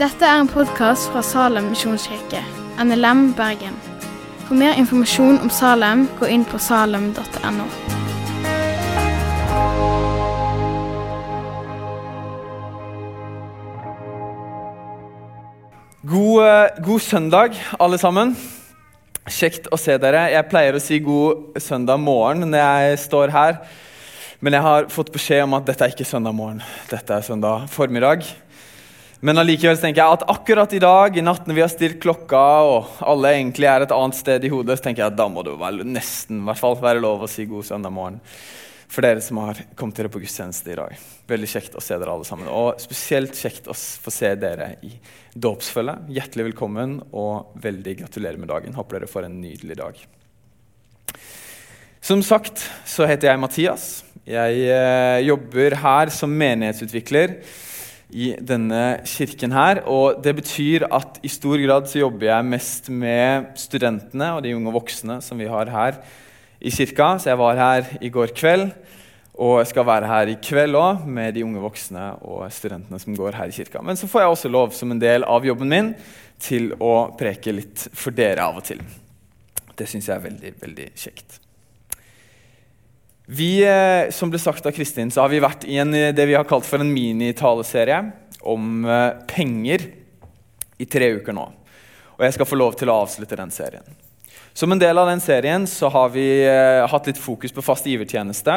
Dette er en podkast fra Salem misjonskirke, NLM Bergen. For mer informasjon om Salem, gå inn på salem.no. God, eh, god søndag, alle sammen. Kjekt å se dere. Jeg pleier å si god søndag morgen når jeg står her. Men jeg har fått beskjed om at dette er ikke søndag morgen, dette er søndag formiddag. Men allikevel tenker jeg at akkurat i dag, i natt når vi har stilt klokka, og alle egentlig er et annet sted i hodet, så tenker jeg at da må det vel nesten hvert fall være lov å si god søndag morgen for dere som har kommet dere på gudstjeneste i dag. Veldig kjekt å se dere alle sammen. Og spesielt kjekt å få se dere i dåpsfølget. Hjertelig velkommen og veldig gratulerer med dagen. Håper dere får en nydelig dag. Som sagt så heter jeg Mathias. Jeg eh, jobber her som menighetsutvikler i denne kirken her. Og det betyr at i stor grad så jobber jeg mest med studentene og de unge voksne som vi har her i kirka. Så jeg var her i går kveld, og jeg skal være her i kveld òg med de unge voksne og studentene som går her i kirka. Men så får jeg også lov, som en del av jobben min, til å preke litt for dere av og til. Det syns jeg er veldig, veldig kjekt. Vi, eh, som ble sagt av Kristin, så har vi vært i en, det vi har kalt for en minitaleserie om eh, penger i tre uker nå. Og jeg skal få lov til å avslutte den serien. Som en del av den serien så har vi eh, hatt litt fokus på fast givertjeneste.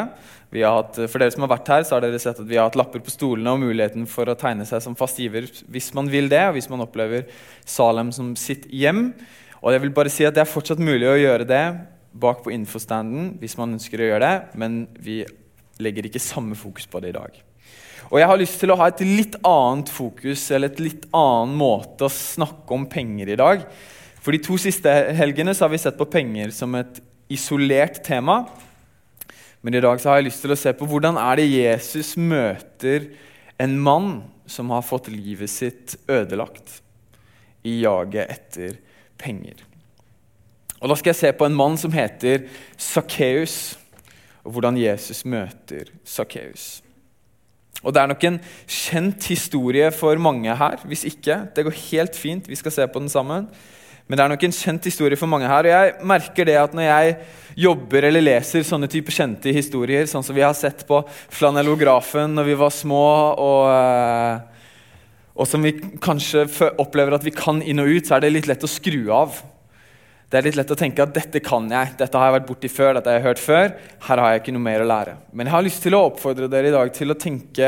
Hatt, for dere som har vært her, så har dere sett at vi har hatt lapper på stolene og muligheten for å tegne seg som fast giver hvis man vil det, og hvis man opplever Salem som sitt hjem. Og jeg vil bare si at Det er fortsatt mulig å gjøre det bak på infostanden hvis man ønsker å gjøre det, men vi legger ikke samme fokus på det i dag. Og jeg har lyst til å ha et litt annet fokus eller et litt annen måte å snakke om penger i dag. For De to siste helgene har vi sett på penger som et isolert tema. Men i dag har jeg lyst til å se på hvordan er det Jesus møter en mann som har fått livet sitt ødelagt i jaget etter penger. Og Da skal jeg se på en mann som heter Sakkeus, og hvordan Jesus møter Sakkeus. Og Det er nok en kjent historie for mange her. Hvis ikke, det går helt fint. Vi skal se på den sammen. Men det er nok en kjent historie for mange her. Og jeg merker det at når jeg jobber eller leser sånne typer kjente historier, sånn som vi har sett på flanellografen når vi var små, og, eh, og som vi kanskje opplever at vi kan inn og ut, så er det litt lett å skru av. Det er litt lett å tenke at dette kan jeg, dette har jeg vært borti før, dette har jeg hørt før. Her har jeg ikke noe mer å lære. Men jeg har lyst til å oppfordre dere i dag til å tenke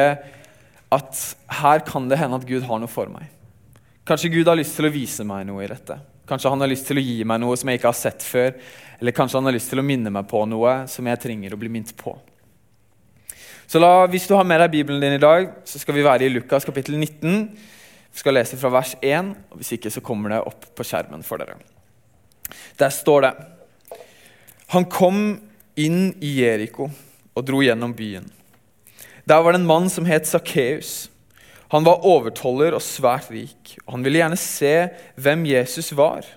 at her kan det hende at Gud har noe for meg. Kanskje Gud har lyst til å vise meg noe i dette. Kanskje han har lyst til å gi meg noe som jeg ikke har sett før. Eller kanskje han har lyst til å minne meg på noe som jeg trenger å bli minnet på. Så la, Hvis du har med deg Bibelen din i dag, så skal vi være i Lukas kapittel 19. Vi skal lese fra vers 1, og hvis ikke så kommer det opp på skjermen for dere. Der står det Han kom inn i Jeriko og dro gjennom byen. Der var det en mann som het Sakkeus. Han var overtoller og svært rik, og han ville gjerne se hvem Jesus var.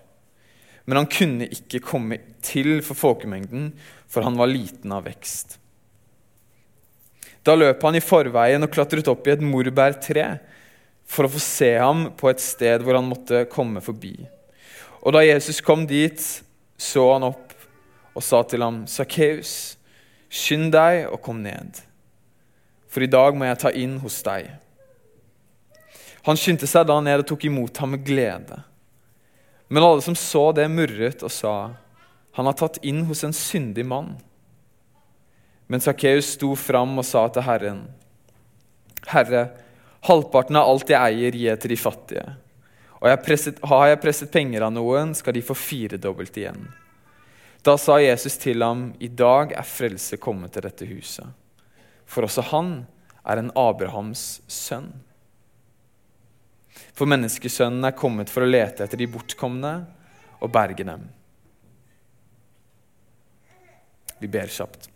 Men han kunne ikke komme til for folkemengden, for han var liten av vekst. Da løp han i forveien og klatret opp i et morbærtre for å få se ham på et sted hvor han måtte komme forbi. Og da Jesus kom dit, så han opp og sa til ham, 'Sakkeus, skynd deg og kom ned, for i dag må jeg ta inn hos deg.' Han skyndte seg da ned og tok imot ham med glede. Men alle som så det, murret og sa, 'Han har tatt inn hos en syndig mann.' Men Sakkeus sto fram og sa til Herren, 'Herre, halvparten av alt jeg eier, gir jeg til de fattige.' Og jeg presset, har jeg presset penger av noen, skal de få firedobbelt igjen. Da sa Jesus til ham, 'I dag er frelse kommet til dette huset.' For også han er en Abrahams sønn. For menneskesønnen er kommet for å lete etter de bortkomne og berge dem. Vi ber kjapt.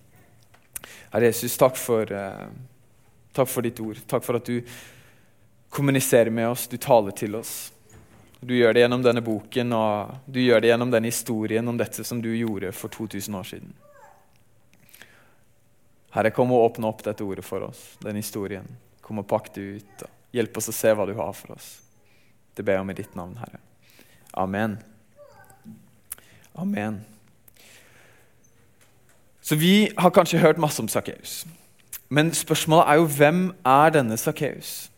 Herre Jesus, takk for, eh, takk for ditt ord. Takk for at du kommuniserer med oss, du taler til oss. Du gjør det gjennom denne boken og du gjør det gjennom denne historien om dette som du gjorde for 2000 år siden. Herre, kom og åpne opp dette ordet for oss, den historien. Kom og pakk det ut. og Hjelp oss å se hva du har for oss. Det ber jeg om i ditt navn, Herre. Amen. Amen. Så Vi har kanskje hørt masse om Sakkeus. Men spørsmålet er jo hvem er denne Sakkeus?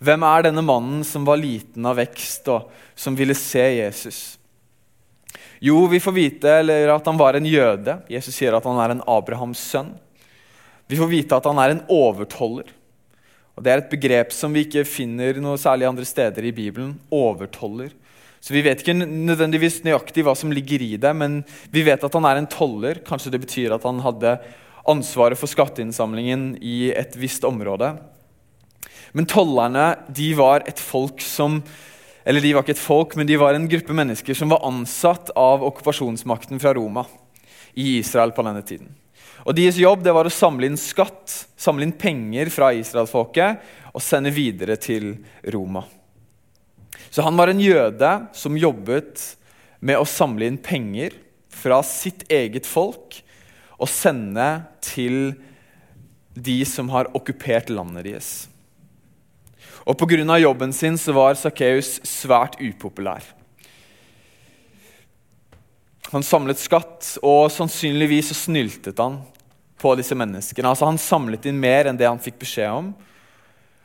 Hvem er denne mannen som var liten av vekst og som ville se Jesus? Jo, vi får vite at han var en jøde. Jesus sier at han er en Abrahams sønn. Vi får vite at han er en overtoller. Og Det er et begrep som vi ikke finner noe særlig andre steder i Bibelen. Overtoller. Så Vi vet ikke nødvendigvis nøyaktig hva som ligger i det, men vi vet at han er en toller. Kanskje det betyr at han hadde ansvaret for skatteinnsamlingen i et visst område. Men tollerne de var et folk som eller de var ikke et folk, men de var en gruppe mennesker som var ansatt av okkupasjonsmakten fra Roma i Israel på denne tiden. Og Deres jobb det var å samle inn skatt, samle inn penger fra israelsfolket og sende videre til Roma. Så han var en jøde som jobbet med å samle inn penger fra sitt eget folk og sende til de som har okkupert landet deres. Og Pga. jobben sin så var Sakkeus svært upopulær. Han samlet skatt, og sannsynligvis så snyltet han på disse menneskene. Altså Han samlet inn mer enn det han fikk beskjed om,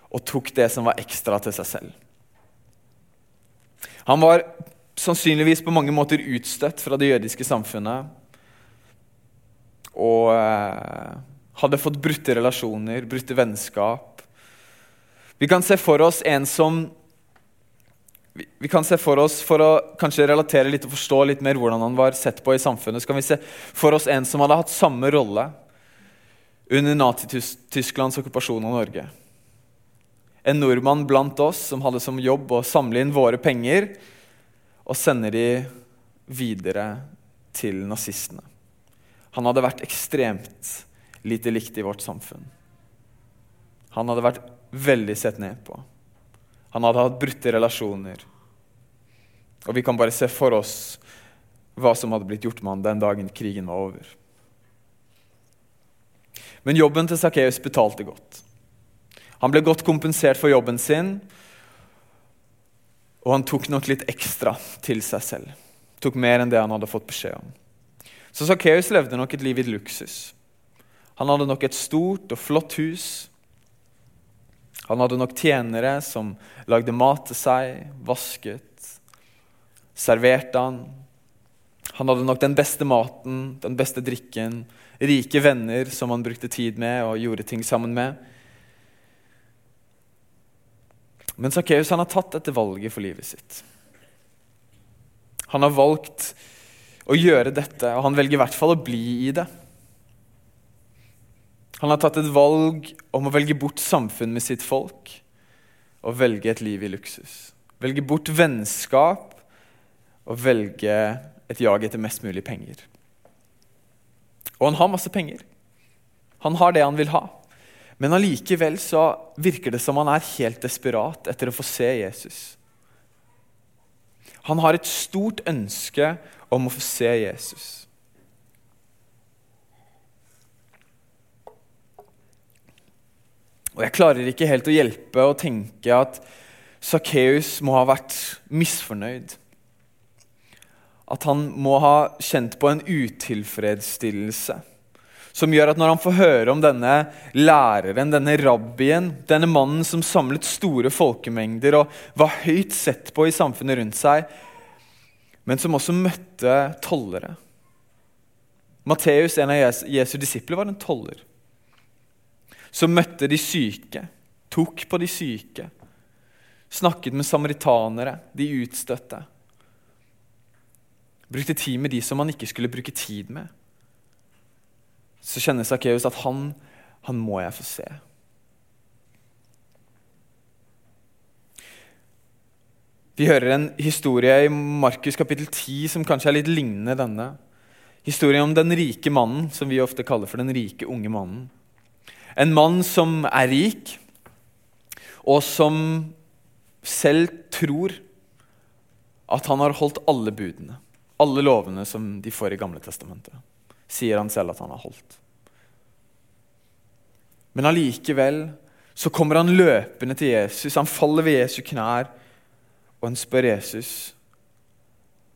og tok det som var ekstra til seg selv. Han var sannsynligvis på mange måter utstøtt fra det jødiske samfunnet. Og eh, hadde fått brutte relasjoner, brutte vennskap vi kan se for oss en som vi kan se For oss, for å kanskje relatere litt og forstå litt mer hvordan han var sett på i samfunnet, så kan vi se for oss en som hadde hatt samme rolle under Nazi-Tysklands okkupasjon av Norge. En nordmann blant oss som hadde som jobb å samle inn våre penger og sende de videre til nazistene. Han hadde vært ekstremt lite likt i vårt samfunn. Han hadde vært veldig sett ned på. Han hadde hatt brutte relasjoner. Og vi kan bare se for oss hva som hadde blitt gjort med han den dagen krigen var over. Men jobben til Sakkeus betalte godt. Han ble godt kompensert for jobben sin, og han tok nok litt ekstra til seg selv. Tok mer enn det han hadde fått beskjed om. Så Sakkeus levde nok et liv i luksus. Han hadde nok et stort og flott hus han hadde nok tjenere som lagde mat til seg, vasket, serverte han. Han hadde nok den beste maten, den beste drikken, rike venner som han brukte tid med og gjorde ting sammen med. Men Sakkeus har tatt dette valget for livet sitt. Han har valgt å gjøre dette, og han velger i hvert fall å bli i det. Han har tatt et valg om å velge bort samfunn med sitt folk og velge et liv i luksus. Velge bort vennskap og velge et jag etter mest mulig penger. Og han har masse penger. Han har det han vil ha. Men allikevel så virker det som han er helt desperat etter å få se Jesus. Han har et stort ønske om å få se Jesus. Og Jeg klarer ikke helt å hjelpe å tenke at Sakkeus må ha vært misfornøyd. At han må ha kjent på en utilfredsstillelse som gjør at når han får høre om denne læreren, denne rabbien, denne mannen som samlet store folkemengder og var høyt sett på i samfunnet rundt seg, men som også møtte tollere Matteus, en av Jesu disipler, var en toller som møtte de syke, tok på de syke, snakket med samaritanere, de utstøtte. Brukte tid med de som han ikke skulle bruke tid med. Så kjenner Sakkeus at han, han må jeg få se. Vi hører en historie i Markus kapittel 10 som kanskje er litt lignende denne. Historien om den rike mannen, som vi ofte kaller for den rike unge mannen. En mann som er rik, og som selv tror at han har holdt alle budene, alle lovene som de får i Gamle testamentet. Sier han selv at han har holdt. Men allikevel så kommer han løpende til Jesus. Han faller ved Jesu knær, og han spør Jesus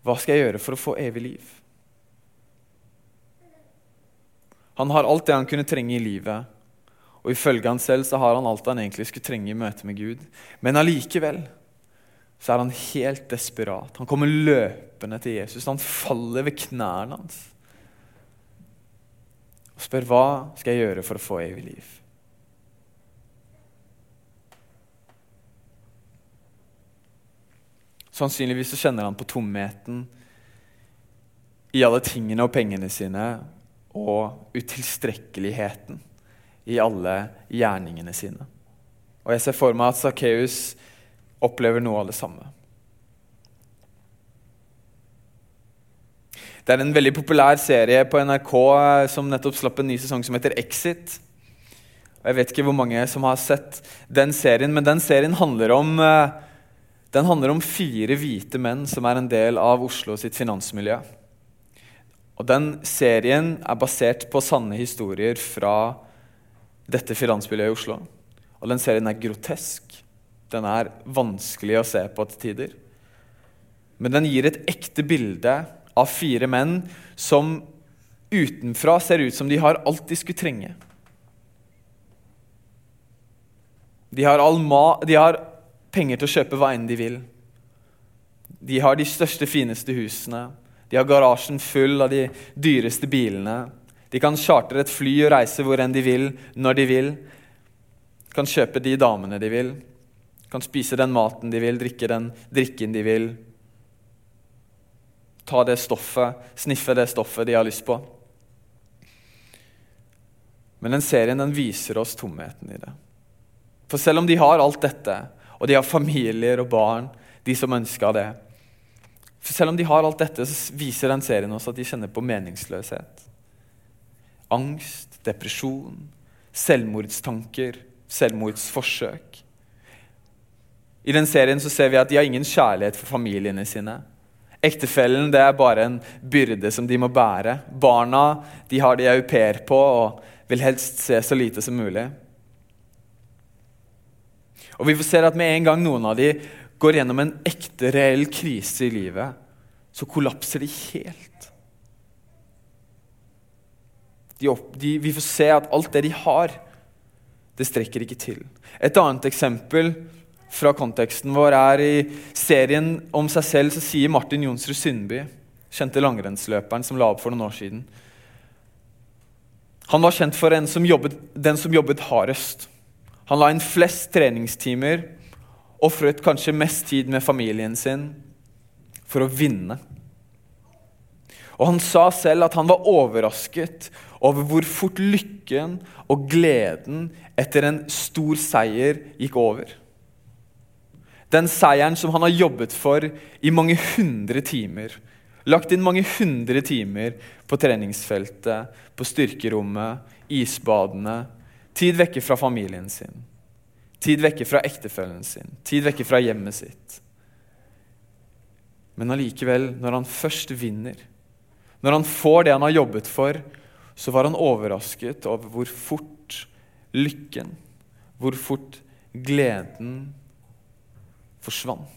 hva skal jeg gjøre for å få evig liv. Han har alt det han kunne trenge i livet. Og ifølge han selv så har han alt han egentlig skulle trenge i møte med Gud. Men allikevel så er han helt desperat. Han kommer løpende til Jesus. Han faller ved knærne hans og spør hva skal jeg gjøre for å få evig liv. Sannsynligvis så kjenner han på tomheten i alle tingene og pengene sine og utilstrekkeligheten i alle gjerningene sine. Og Jeg ser for meg at Sakkeus opplever noe av det samme. Det er en veldig populær serie på NRK eh, som nettopp slapp en ny sesong som heter Exit. Og jeg vet ikke hvor mange som har sett den serien, men den serien handler om, eh, den handler om fire hvite menn som er en del av Oslo sitt finansmiljø. Og Den serien er basert på sanne historier fra dette finansmiljøet i Oslo. Og den serien er grotesk. Den er vanskelig å se på til tider. Men den gir et ekte bilde av fire menn som utenfra ser ut som de har alt de skulle trenge. De har, de har penger til å kjøpe hva enn de vil. De har de største, fineste husene. De har garasjen full av de dyreste bilene. De kan chartre et fly og reise hvor enn de vil, når de vil. Kan kjøpe de damene de vil. Kan spise den maten de vil, drikke den drikken de vil. Ta det stoffet, sniffe det stoffet de har lyst på. Men den serien den viser oss tomheten i det. For selv om de har alt dette, og de har familier og barn, de som ønsker det, for Selv om de har alt dette, så viser den serien oss at de kjenner på meningsløshet. Angst, depresjon, selvmordstanker, selvmordsforsøk. I den serien så ser vi at de har ingen kjærlighet for familiene sine. Ektefellen det er bare en byrde som de må bære. Barna de har de au pair på og vil helst se så lite som mulig. Og Vi får se at med en gang noen av de går gjennom en ekte, reell krise i livet, så kollapser de helt. De opp, de, vi får se at alt det de har, det strekker ikke til. Et annet eksempel fra konteksten vår er i serien om seg selv så sier Martin Jonsrud Sundby, kjente langrennsløperen som la opp for noen år siden Han var kjent for som jobbet, den som jobbet hardest. Han la inn flest treningstimer ofret kanskje mest tid med familien sin for å vinne. Og Han sa selv at han var overrasket over hvor fort lykken og gleden etter en stor seier gikk over. Den seieren som han har jobbet for i mange hundre timer. Lagt inn mange hundre timer på treningsfeltet, på styrkerommet, isbadene. Tid vekke fra familien sin. Tid vekke fra ektefellen sin, tid vekke fra hjemmet sitt. Men allikevel, når han først vinner, når han får det han har jobbet for, så var han overrasket over hvor fort lykken, hvor fort gleden forsvant.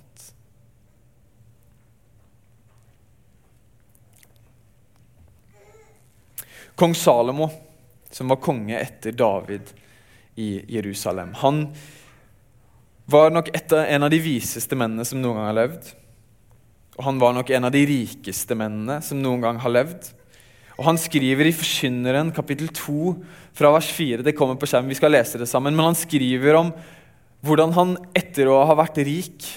Kong Salomo, som var konge etter David, i Jerusalem. Han var nok av, en av de viseste mennene som noen gang har levd. Han var nok en av de rikeste mennene som noen gang har levd. Og Han skriver i Forkynneren kapittel 2 fra vers 4 Det kommer på skjermen, vi skal lese det sammen. Men han skriver om hvordan han etter å ha vært rik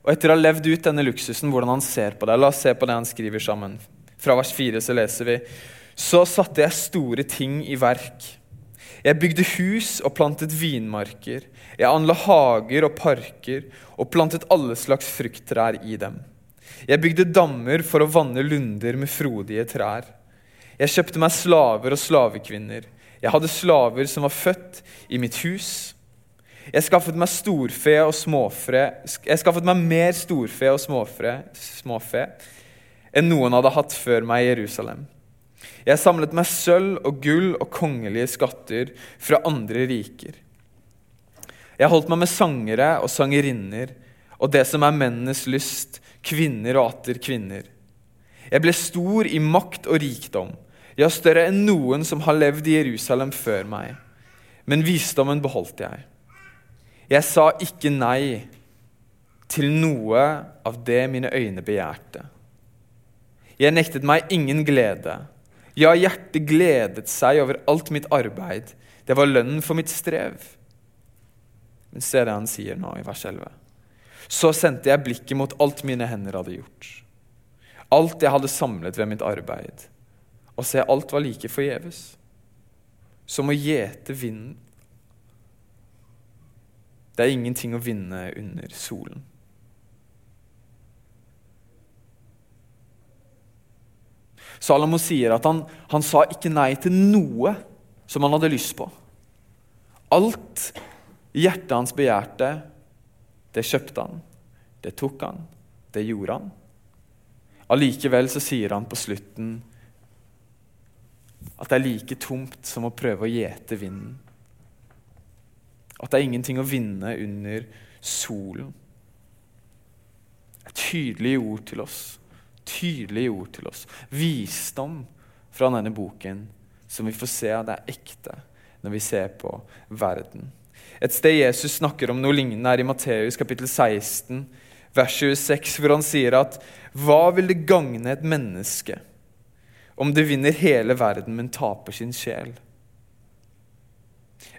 og etter å ha levd ut denne luksusen, hvordan han ser på det. La oss se på det han skriver sammen. Fra vers 4 så leser vi Så satte jeg store ting i verk jeg bygde hus og plantet vinmarker. Jeg anla hager og parker og plantet alle slags frukttrær i dem. Jeg bygde dammer for å vanne lunder med frodige trær. Jeg kjøpte meg slaver og slavekvinner. Jeg hadde slaver som var født i mitt hus. Jeg skaffet meg storfe og småfre Jeg skaffet meg mer storfe og småfre, småfe enn noen hadde hatt før meg i Jerusalem. Jeg samlet meg sølv og gull og kongelige skatter fra andre riker. Jeg holdt meg med sangere og sangerinner og det som er mennenes lyst, kvinner og atter kvinner. Jeg ble stor i makt og rikdom, ja, større enn noen som har levd i Jerusalem før meg. Men visdommen beholdt jeg. Jeg sa ikke nei til noe av det mine øyne begjærte. Jeg nektet meg ingen glede. Ja, hjertet gledet seg over alt mitt arbeid. Det var lønnen for mitt strev. Men se det han sier nå i vers 11. Så sendte jeg blikket mot alt mine hender hadde gjort. Alt jeg hadde samlet ved mitt arbeid. Og se, alt var like forgjeves. Som å gjete vinden. Det er ingenting å vinne under solen. Salomo sier at han, han sa ikke nei til noe som han hadde lyst på. Alt hjertet hans begjærte, det kjøpte han, det tok han, det gjorde han. Allikevel så sier han på slutten at det er like tomt som å prøve å gjete vinden. At det er ingenting å vinne under solen. Et tydelig ord til oss. Tydelige ord til oss. Visdom fra denne boken som vi får se at det er ekte når vi ser på verden. Et sted Jesus snakker om noe lignende, er i Matteus kapittel 16, vers 26, hvor han sier at hva vil det gagne et menneske om det vinner hele verden, men taper sin sjel?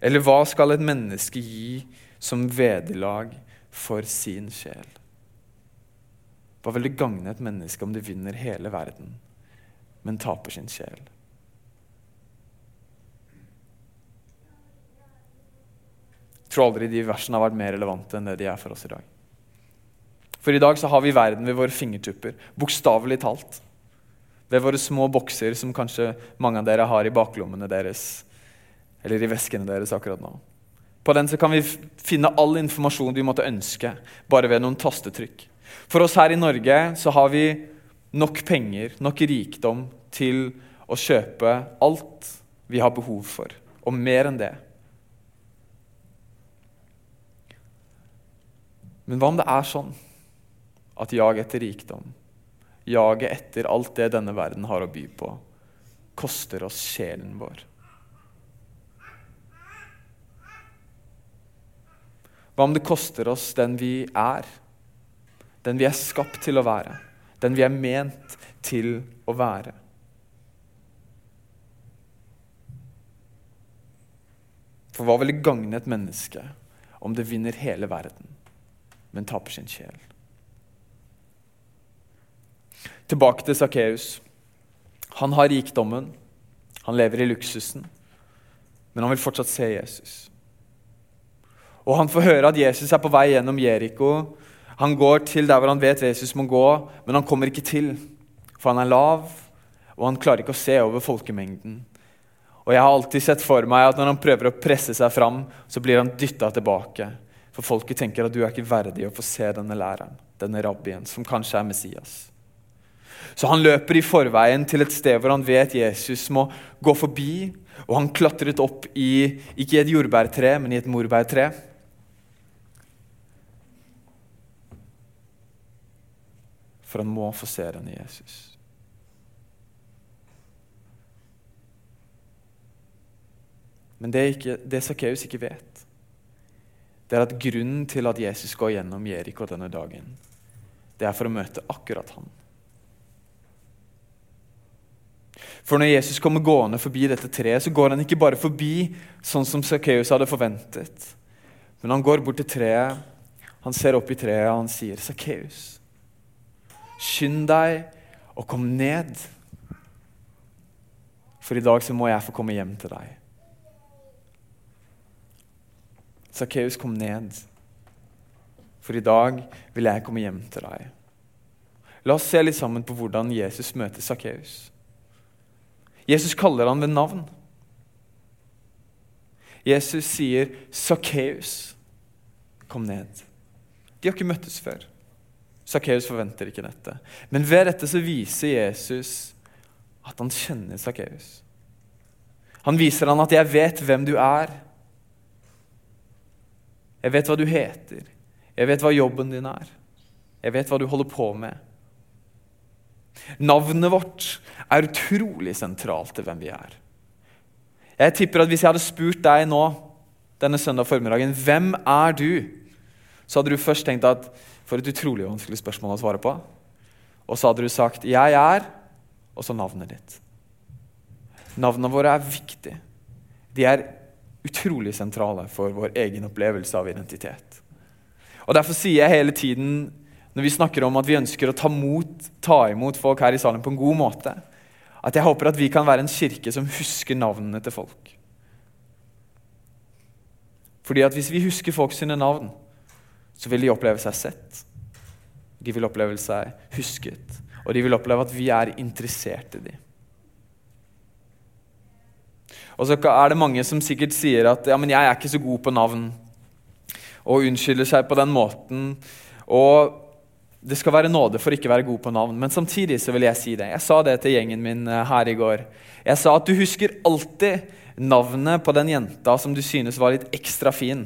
Eller hva skal et menneske gi som vederlag for sin sjel? Hva vil det gagne et menneske om det vinner hele verden, men taper sin sjel? Jeg tror aldri de versene har vært mer relevante enn det de er for oss i dag. For i dag så har vi verden ved våre fingertupper, bokstavelig talt. Ved våre små bokser som kanskje mange av dere har i baklommene deres, eller i veskene deres akkurat nå. På den så kan vi finne all informasjon vi måtte ønske, bare ved noen tastetrykk. For oss her i Norge så har vi nok penger, nok rikdom, til å kjøpe alt vi har behov for, og mer enn det. Men hva om det er sånn at jaget etter rikdom, jaget etter alt det denne verden har å by på, koster oss sjelen vår? Hva om det koster oss den vi er, den vi er skapt til å være, den vi er ment til å være? For hva vil det gagne et menneske om det vinner hele verden? men taper sin sjel. Tilbake til Sakkeus. Han har rikdommen, han lever i luksusen, men han vil fortsatt se Jesus. Og Han får høre at Jesus er på vei gjennom Jeriko. Han går til der hvor han vet Jesus må gå, men han kommer ikke til. For han er lav, og han klarer ikke å se over folkemengden. Og Jeg har alltid sett for meg at når han prøver å presse seg fram, så blir han dytta tilbake. For folket tenker at du er ikke verdig å få se denne læreren, denne rabbien, som kanskje er Messias. Så han løper i forveien til et sted hvor han vet Jesus må gå forbi. Og han klatret opp i ikke i et jordbærtre, men i et morbærtre. For han må få se denne Jesus. Men det, ikke, det Sakkeus ikke vet, det er at grunnen til at Jesus går gjennom Jeriko denne dagen, det er for å møte akkurat han. For når Jesus kommer gående forbi dette treet, så går han ikke bare forbi sånn som Sakkeus hadde forventet. Men han går bort til treet, han ser opp i treet, og han sier, 'Sakkeus, skynd deg og kom ned.' For i dag så må jeg få komme hjem til deg. Sakkeus, kom ned, for i dag vil jeg komme hjem til deg. La oss se litt sammen på hvordan Jesus møter Sakkeus. Jesus kaller han ved navn. Jesus sier, 'Sakkeus, kom ned'. De har ikke møttes før. Sakkeus forventer ikke dette. Men ved dette så viser Jesus at han kjenner Sakkeus. Han viser han at 'jeg vet hvem du er'. Jeg vet hva du heter. Jeg vet hva jobben din er. Jeg vet hva du holder på med. Navnet vårt er utrolig sentralt til hvem vi er. Jeg tipper at Hvis jeg hadde spurt deg nå denne søndag formiddagen hvem er du, så hadde du først tenkt at for et utrolig vanskelig spørsmål å svare på. Og så hadde du sagt 'jeg er', og så navnet ditt. Navnene våre er viktige. De er utrolig sentrale for vår egen opplevelse av identitet. Og Derfor sier jeg hele tiden når vi snakker om at vi ønsker å ta, mot, ta imot folk her i salen på en god måte, at jeg håper at vi kan være en kirke som husker navnene til folk. Fordi at Hvis vi husker folk sine navn, så vil de oppleve seg sett. De vil oppleve seg husket, og de vil oppleve at vi er interessert i dem. Og så er det mange som sikkert sier at ja, men jeg er ikke så god på navn, og unnskylder seg på den måten. Og det skal være nåde for ikke å være god på navn. Men samtidig så vil jeg si det. Jeg sa det til gjengen min eh, her i går. Jeg sa at du husker alltid navnet på den jenta som du synes var litt ekstra fin,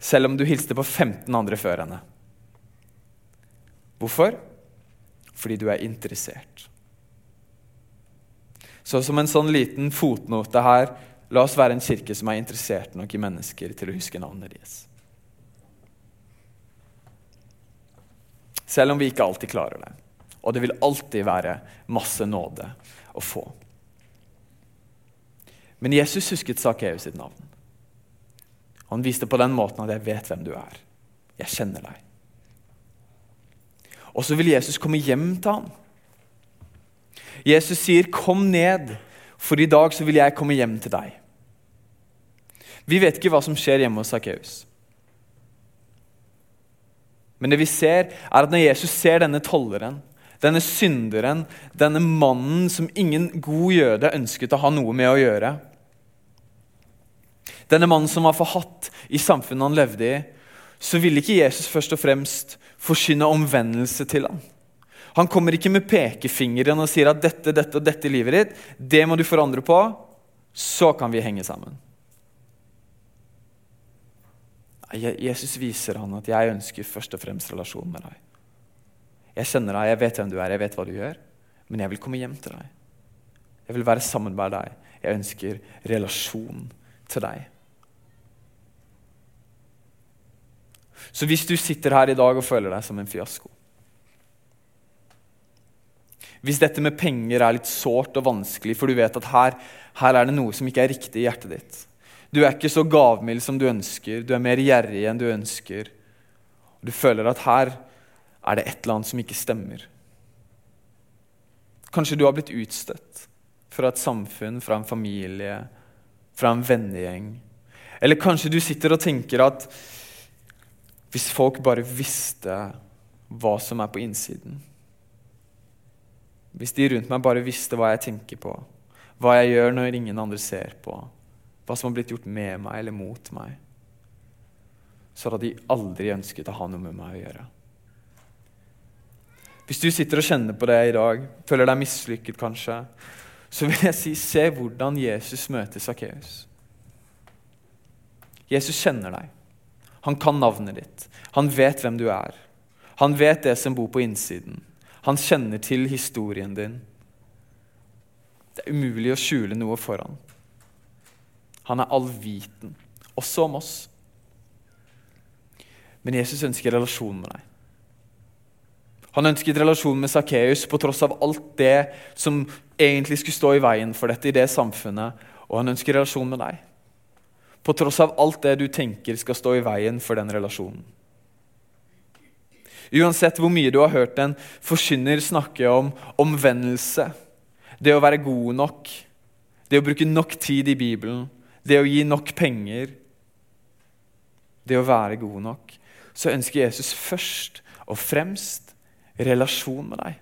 selv om du hilste på 15 andre før henne. Hvorfor? Fordi du er interessert. Så som en sånn liten fotnote her La oss være en kirke som er interessert nok i mennesker til å huske navnet deres. Selv om vi ikke alltid klarer det. Og det vil alltid være masse nåde å få. Men Jesus husket Sakkeus sitt navn. Han viste på den måten at 'jeg vet hvem du er'. Jeg kjenner deg. Og så vil Jesus komme hjem til ham. Jesus sier, 'Kom ned, for i dag så vil jeg komme hjem til deg'. Vi vet ikke hva som skjer hjemme hos Sakkeus. Men det vi ser, er at når Jesus ser denne tolleren, denne synderen, denne mannen som ingen god jøde ønsket å ha noe med å gjøre Denne mannen som var forhatt i samfunnet han levde i, så ville ikke Jesus først og fremst forsyne omvendelse til ham. Han kommer ikke med pekefingeren og sier at dette, dette og dette i livet ditt, det må du forandre på, så kan vi henge sammen. Jesus viser han at jeg ønsker først og fremst relasjon med deg. Jeg kjenner deg, jeg vet hvem du er, jeg vet hva du gjør, men jeg vil komme hjem til deg. Jeg vil være sammen med deg. Jeg ønsker relasjon til deg. Så hvis du sitter her i dag og føler deg som en fiasko Hvis dette med penger er litt sårt og vanskelig, for du vet at her, her er det noe som ikke er riktig i hjertet ditt Du er ikke så gavmild som du ønsker, du er mer gjerrig enn du ønsker. Du føler at her er det et eller annet som ikke stemmer. Kanskje du har blitt utstøtt fra et samfunn, fra en familie, fra en vennegjeng. Eller kanskje du sitter og tenker at hvis folk bare visste hva som er på innsiden. Hvis de rundt meg bare visste hva jeg tenker på, hva jeg gjør når ingen andre ser på, hva som har blitt gjort med meg eller mot meg, så hadde de aldri ønsket å ha noe med meg å gjøre. Hvis du sitter og kjenner på det i dag, føler deg mislykket kanskje, så vil jeg si se hvordan Jesus møter Sakkeus. Jesus kjenner deg. Han kan navnet ditt. Han vet hvem du er. Han vet det som bor på innsiden. Han kjenner til historien din. Det er umulig å skjule noe for ham. Han er allviten, også om oss. Men Jesus ønsker relasjon med deg. Han ønsket relasjon med Sakkeus på tross av alt det som egentlig skulle stå i veien for dette i det samfunnet. Og han ønsker relasjon med deg. På tross av alt det du tenker skal stå i veien for den relasjonen. Uansett hvor mye du har hørt en forkynner snakke om omvendelse, det å være god nok, det å bruke nok tid i Bibelen, det å gi nok penger, det å være god nok, så ønsker Jesus først og fremst relasjon med deg.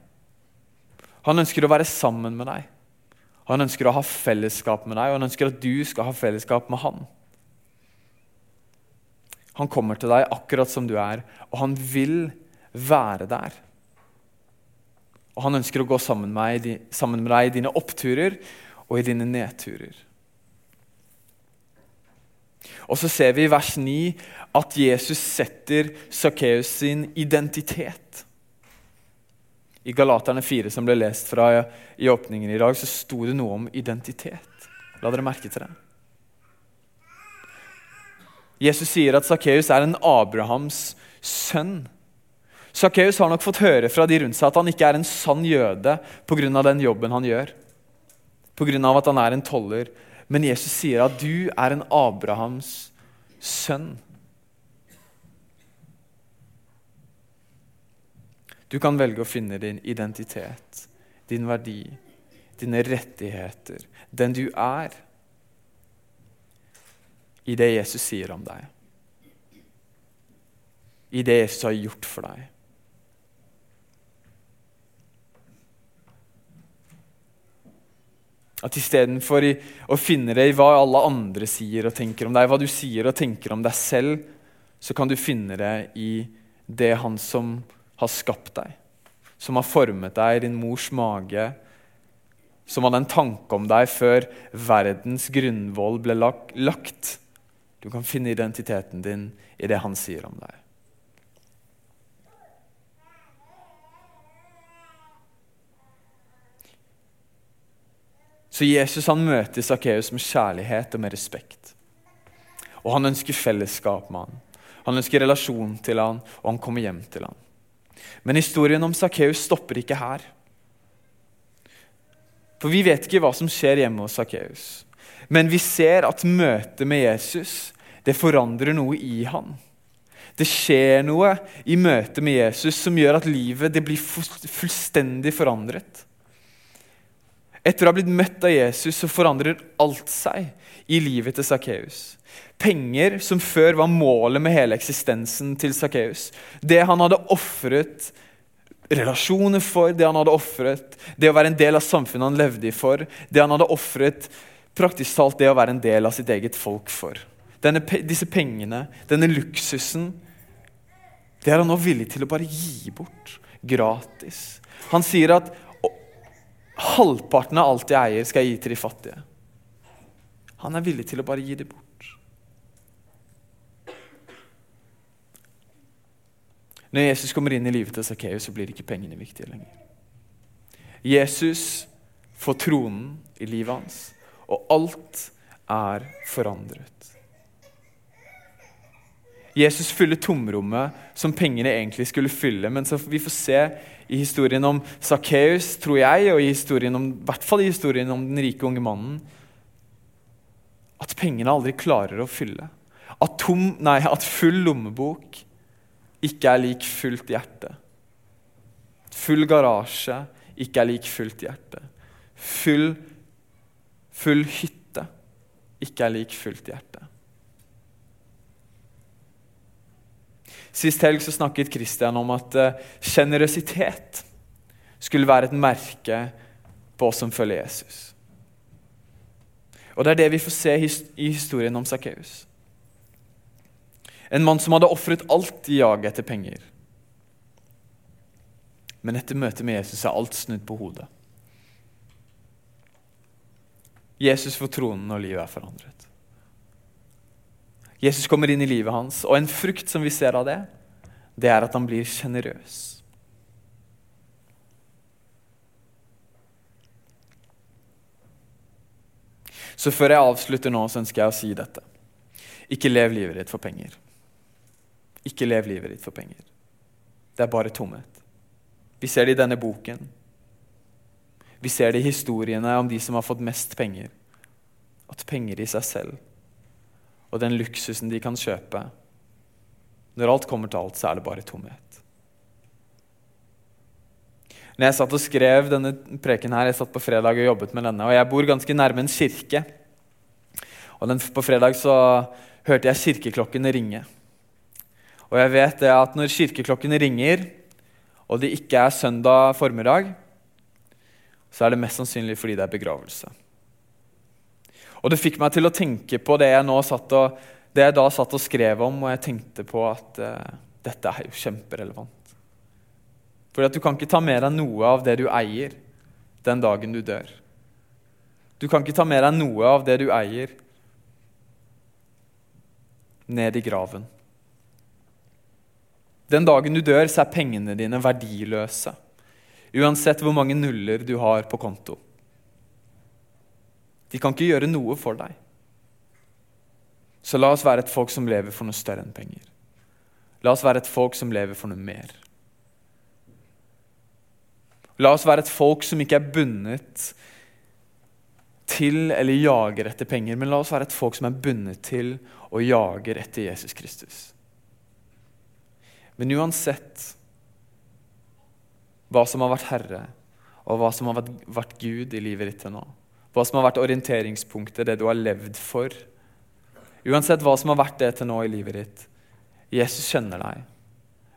Han ønsker å være sammen med deg. Han ønsker å ha fellesskap med deg, og han ønsker at du skal ha fellesskap med han. Han kommer til deg akkurat som du er, og han vil være der. Og han ønsker å gå sammen med, deg, sammen med deg i dine oppturer og i dine nedturer. Og så ser vi i vers 9 at Jesus setter Sakkeus sin identitet. I Galaterne 4, som ble lest fra i åpningen i dag, så sto det noe om identitet. La dere merke til det. Jesus sier at Sakkeus er en Abrahams sønn. Sakkeus har nok fått høre fra de rundt seg at han ikke er en sann jøde pga. den jobben han gjør, pga. at han er en toller. Men Jesus sier at du er en Abrahams sønn. Du kan velge å finne din identitet, din verdi, dine rettigheter, den du er, i det Jesus sier om deg. I det Jesus har gjort for deg. At istedenfor å finne det i hva alle andre sier og tenker om deg, hva du sier og tenker om deg selv, så kan du finne det i det Han som har skapt deg, som har formet deg i din mors mage, som hadde en tanke om deg før verdens grunnvoll ble lagt. Du kan finne identiteten din i det han sier om deg. Så Jesus han møter Sakkeus med kjærlighet og med respekt. Og Han ønsker fellesskap med han. Han ønsker relasjon til han, og han kommer hjem til han. Men historien om Sakkeus stopper ikke her. For vi vet ikke hva som skjer hjemme hos Sakkeus. Men vi ser at møtet med Jesus det forandrer noe i han. Det skjer noe i møtet med Jesus som gjør at livet blir fullstendig forandret. Etter å ha blitt møtt av Jesus så forandrer alt seg i livet til Sakkeus. Penger som før var målet med hele eksistensen til Sakkeus. Det han hadde ofret relasjoner for, det han hadde ofret, det å være en del av samfunnet han levde i for, det han hadde ofret praktisk talt det å være en del av sitt eget folk for. Denne, disse pengene, denne luksusen, det er han nå villig til å bare gi bort gratis. Han sier at Halvparten av alt jeg eier, skal jeg gi til de fattige. Han er villig til å bare gi det bort. Når Jesus kommer inn i livet til Sakkeus, så blir ikke pengene viktige lenger. Jesus får tronen i livet hans, og alt er forandret. Jesus fyller tomrommet som pengene egentlig skulle fylle. Men så vi får se i historien om Sakkeus, tror jeg, og i historien om, i hvert fall i historien om den rike unge mannen, at pengene aldri klarer å fylle. At, tom, nei, at full lommebok ikke er lik fullt hjerte. Full garasje ikke er lik fullt hjerte. Full, full hytte ikke er lik fullt hjerte. Sist helg så snakket Kristian om at sjenerøsitet uh, skulle være et merke på oss som følger Jesus. Og Det er det vi får se i historien om Sakkeus. En mann som hadde ofret alt i jaget etter penger. Men etter møtet med Jesus er alt snudd på hodet. Jesus får tronen, og livet er forandret. Jesus kommer inn i livet hans, og en frukt som vi ser av det, det er at han blir sjenerøs. Så før jeg avslutter nå, så ønsker jeg å si dette. Ikke lev livet ditt for penger. Ikke lev livet ditt for penger. Det er bare tomhet. Vi ser det i denne boken. Vi ser det i historiene om de som har fått mest penger. At penger i seg selv og den luksusen de kan kjøpe. Når alt kommer til alt, så er det bare tomhet. Når jeg satt og skrev denne preken her, jeg satt på fredag og jobbet med denne, og jeg bor ganske nærme en kirke. Og den, På fredag så hørte jeg kirkeklokkene ringe. Og jeg vet det at når kirkeklokkene ringer, og det ikke er søndag formiddag, så er det mest sannsynlig fordi det er begravelse. Og Det fikk meg til å tenke på det jeg, og, det jeg da satt og skrev om, og jeg tenkte på at uh, dette er jo kjemperelevant. Fordi at du kan ikke ta med deg noe av det du eier, den dagen du dør. Du kan ikke ta med deg noe av det du eier, ned i graven. Den dagen du dør, så er pengene dine verdiløse. Uansett hvor mange nuller du har på konto. De kan ikke gjøre noe for deg. Så la oss være et folk som lever for noe større enn penger. La oss være et folk som lever for noe mer. La oss være et folk som ikke er bundet til eller jager etter penger, men la oss være et folk som er bundet til og jager etter Jesus Kristus. Men uansett hva som har vært Herre, og hva som har vært, vært Gud i livet ditt til nå, hva som har vært orienteringspunktet, det du har levd for, uansett hva som har vært det til nå i livet ditt, Jesus kjenner deg,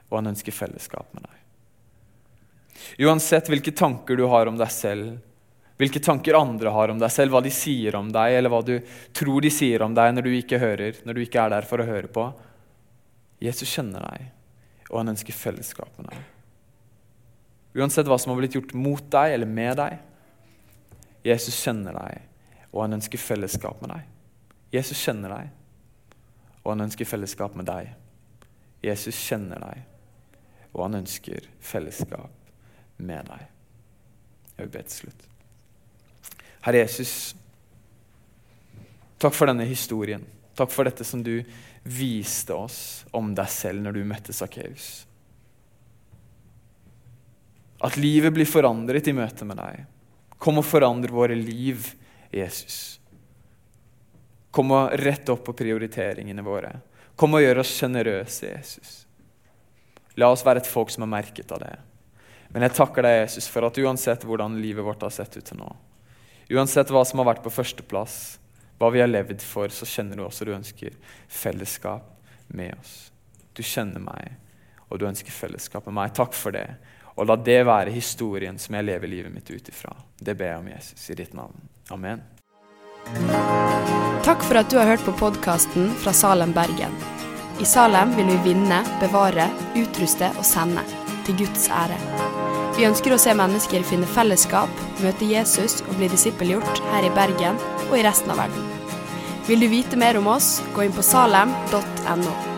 og han ønsker fellesskap med deg. Uansett hvilke tanker du har om deg selv, hvilke tanker andre har om deg selv, hva de sier om deg, eller hva du tror de sier om deg når du ikke hører, når du ikke er der for å høre på. Jesus kjenner deg, og han ønsker fellesskap med deg. Uansett hva som har blitt gjort mot deg eller med deg. Jesus kjenner deg, og han ønsker fellesskap med deg. Jesus kjenner deg, og han ønsker fellesskap med deg. Jesus kjenner deg, og han ønsker fellesskap med deg. Jeg vil be til slutt. Herre Jesus, takk for denne historien. Takk for dette som du viste oss om deg selv når du møtte Sakkeus. At livet blir forandret i møte med deg. Kom og forandre våre liv, Jesus. Kom og rette opp på prioriteringene våre. Kom og gjør oss sjenerøse, Jesus. La oss være et folk som er merket av det. Men jeg takker deg, Jesus, for at uansett hvordan livet vårt har sett ut til nå, uansett hva som har vært på førsteplass, hva vi har levd for, så kjenner du også du ønsker fellesskap med oss. Du kjenner meg, og du ønsker fellesskap med meg. Takk for det. Og la det være historien som jeg lever livet mitt ut ifra. Det ber jeg om Jesus i ditt navn. Amen. Takk for at du har hørt på podkasten fra Salem, Bergen. I Salem vil vi vinne, bevare, utruste og sende. Til Guds ære. Vi ønsker å se mennesker finne fellesskap, møte Jesus og bli disippelgjort her i Bergen og i resten av verden. Vil du vite mer om oss, gå inn på salem.no.